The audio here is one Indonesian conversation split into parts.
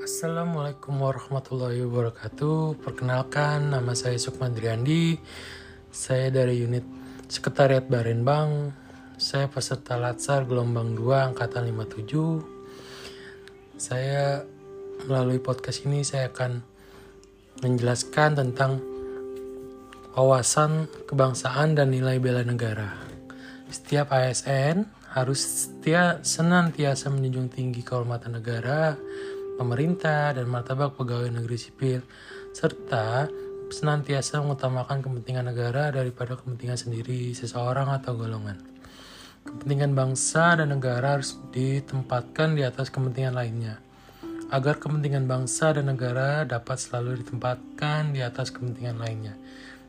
Assalamualaikum warahmatullahi wabarakatuh. Perkenalkan, nama saya Sukman Driandi. Saya dari unit Sekretariat Barenbang. Saya peserta Latsar gelombang 2 angkatan 57. Saya melalui podcast ini saya akan menjelaskan tentang wawasan kebangsaan dan nilai bela negara. Setiap ASN harus setia senantiasa menjunjung tinggi kehormatan negara, pemerintah, dan martabat pegawai negeri sipil, serta senantiasa mengutamakan kepentingan negara daripada kepentingan sendiri, seseorang, atau golongan. Kepentingan bangsa dan negara harus ditempatkan di atas kepentingan lainnya. Agar kepentingan bangsa dan negara dapat selalu ditempatkan di atas kepentingan lainnya.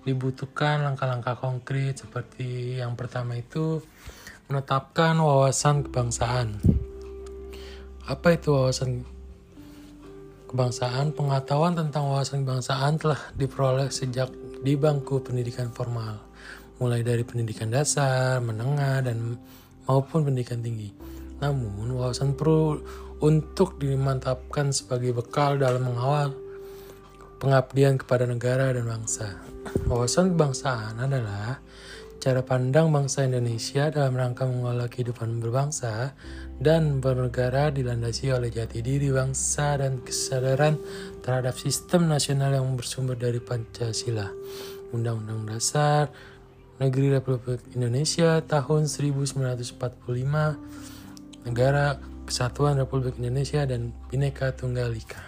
Dibutuhkan langkah-langkah konkret seperti yang pertama itu menetapkan wawasan kebangsaan. Apa itu wawasan kebangsaan, pengetahuan tentang wawasan kebangsaan telah diperoleh sejak di bangku pendidikan formal, mulai dari pendidikan dasar, menengah, dan maupun pendidikan tinggi. Namun, wawasan perlu untuk dimantapkan sebagai bekal dalam mengawal pengabdian kepada negara dan bangsa. Wawasan kebangsaan adalah cara pandang bangsa Indonesia dalam rangka mengelola kehidupan berbangsa dan bernegara dilandasi oleh jati diri bangsa dan kesadaran terhadap sistem nasional yang bersumber dari Pancasila, Undang-Undang Dasar Negeri Republik Indonesia tahun 1945, Negara Kesatuan Republik Indonesia dan Bhinneka Tunggal Ika.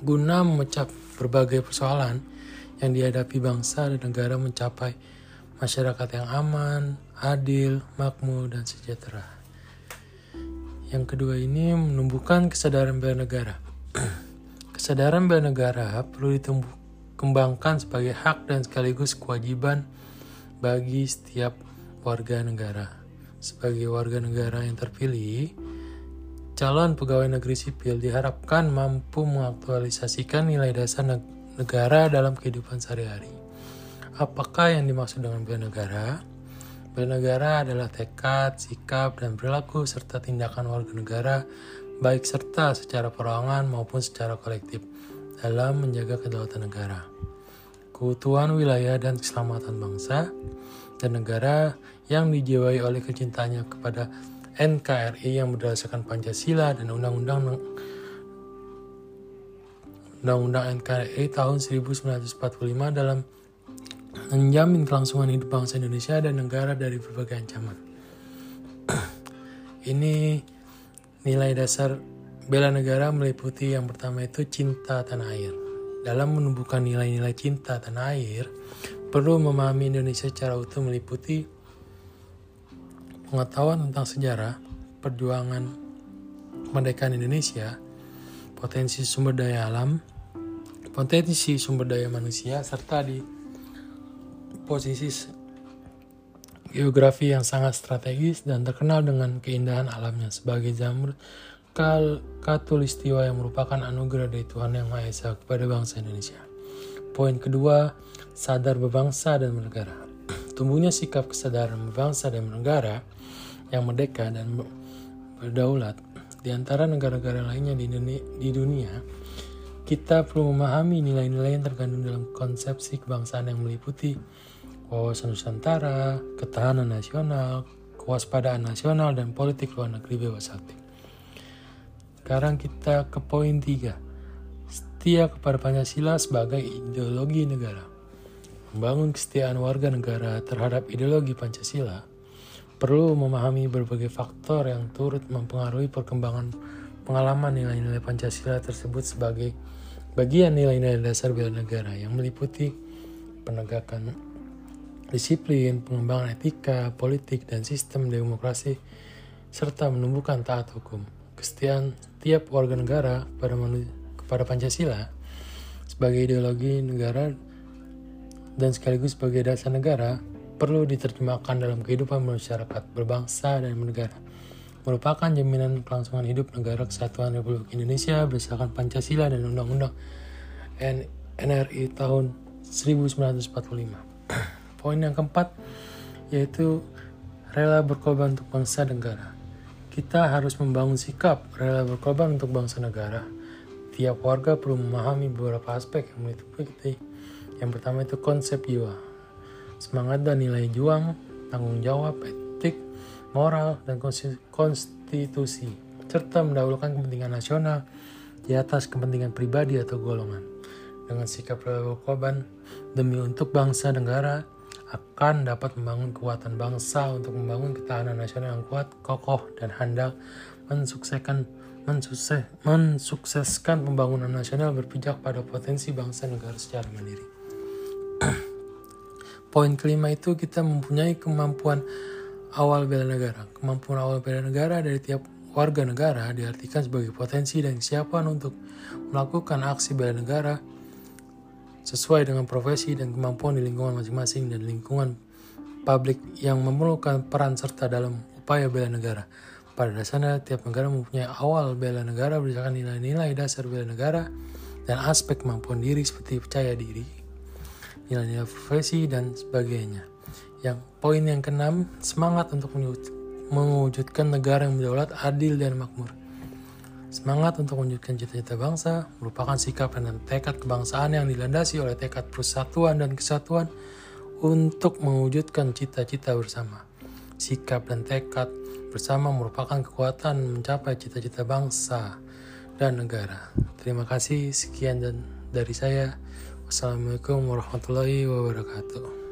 Guna memecah berbagai persoalan yang dihadapi bangsa dan negara mencapai masyarakat yang aman, adil, makmur, dan sejahtera. Yang kedua ini menumbuhkan kesadaran bela negara. kesadaran bela negara perlu dikembangkan sebagai hak dan sekaligus kewajiban bagi setiap warga negara. Sebagai warga negara yang terpilih, calon pegawai negeri sipil diharapkan mampu mengaktualisasikan nilai dasar negara dalam kehidupan sehari-hari. Apakah yang dimaksud dengan bela negara? Bela negara adalah tekad, sikap, dan perilaku serta tindakan warga negara baik serta secara perorangan maupun secara kolektif dalam menjaga kedaulatan negara, keutuhan wilayah dan keselamatan bangsa dan negara yang dijiwai oleh kecintaannya kepada NKRI yang berdasarkan Pancasila dan Undang-Undang Undang-Undang NKRI tahun 1945 dalam menjamin kelangsungan hidup bangsa Indonesia dan negara dari berbagai ancaman. Ini nilai dasar bela negara meliputi yang pertama itu cinta tanah air. Dalam menumbuhkan nilai-nilai cinta tanah air, perlu memahami Indonesia secara utuh meliputi pengetahuan tentang sejarah, perjuangan kemerdekaan Indonesia, potensi sumber daya alam, potensi sumber daya manusia, serta di posisi geografi yang sangat strategis dan terkenal dengan keindahan alamnya sebagai kal katulistiwa yang merupakan anugerah dari Tuhan Yang Maha Esa kepada bangsa Indonesia. Poin kedua, sadar berbangsa dan bernegara. Tumbuhnya sikap kesadaran berbangsa dan bernegara yang merdeka dan berdaulat di antara negara-negara lainnya di dunia kita perlu memahami nilai-nilai yang terkandung dalam konsepsi kebangsaan yang meliputi wawasan Nusantara, ketahanan nasional, kewaspadaan nasional, dan politik luar negeri bebas aktif. Sekarang kita ke poin 3. Setia kepada Pancasila sebagai ideologi negara. Membangun kesetiaan warga negara terhadap ideologi Pancasila perlu memahami berbagai faktor yang turut mempengaruhi perkembangan pengalaman nilai-nilai Pancasila tersebut sebagai bagian nilai-nilai dasar bela negara yang meliputi penegakan disiplin, pengembangan etika, politik, dan sistem demokrasi, serta menumbuhkan taat hukum. Kesetiaan tiap warga negara pada kepada Pancasila sebagai ideologi negara dan sekaligus sebagai dasar negara perlu diterjemahkan dalam kehidupan masyarakat berbangsa dan bernegara merupakan jaminan kelangsungan hidup negara kesatuan Republik Indonesia berdasarkan Pancasila dan Undang-Undang NRI tahun 1945. Poin yang keempat yaitu rela berkorban untuk bangsa negara. Kita harus membangun sikap rela berkorban untuk bangsa negara tiap warga perlu memahami beberapa aspek yang meliputi yang pertama itu konsep jiwa, semangat dan nilai juang, tanggung jawab, etik, moral, dan konstitusi, serta mendahulukan kepentingan nasional di atas kepentingan pribadi atau golongan. Dengan sikap korban demi untuk bangsa negara akan dapat membangun kekuatan bangsa untuk membangun ketahanan nasional yang kuat, kokoh, dan handal mensukseskan mensukses, mensukseskan pembangunan nasional berpijak pada potensi bangsa negara secara mandiri. Poin kelima itu kita mempunyai kemampuan awal bela negara. Kemampuan awal bela negara dari tiap warga negara diartikan sebagai potensi dan kesiapan untuk melakukan aksi bela negara sesuai dengan profesi dan kemampuan di lingkungan masing-masing dan lingkungan publik yang memerlukan peran serta dalam upaya bela negara. Pada dasarnya, tiap negara mempunyai awal bela negara berdasarkan nilai-nilai dasar bela negara dan aspek kemampuan diri seperti percaya diri, nilai-nilai profesi, dan sebagainya. Yang poin yang keenam, semangat untuk mewujudkan negara yang berdaulat, adil, dan makmur. Semangat untuk mewujudkan cita-cita bangsa merupakan sikap dan tekad kebangsaan yang dilandasi oleh tekad persatuan dan kesatuan untuk mewujudkan cita-cita bersama. Sikap dan tekad bersama merupakan kekuatan mencapai cita-cita bangsa dan negara. Terima kasih, sekian dan dari saya. Wassalamualaikum warahmatullahi wabarakatuh.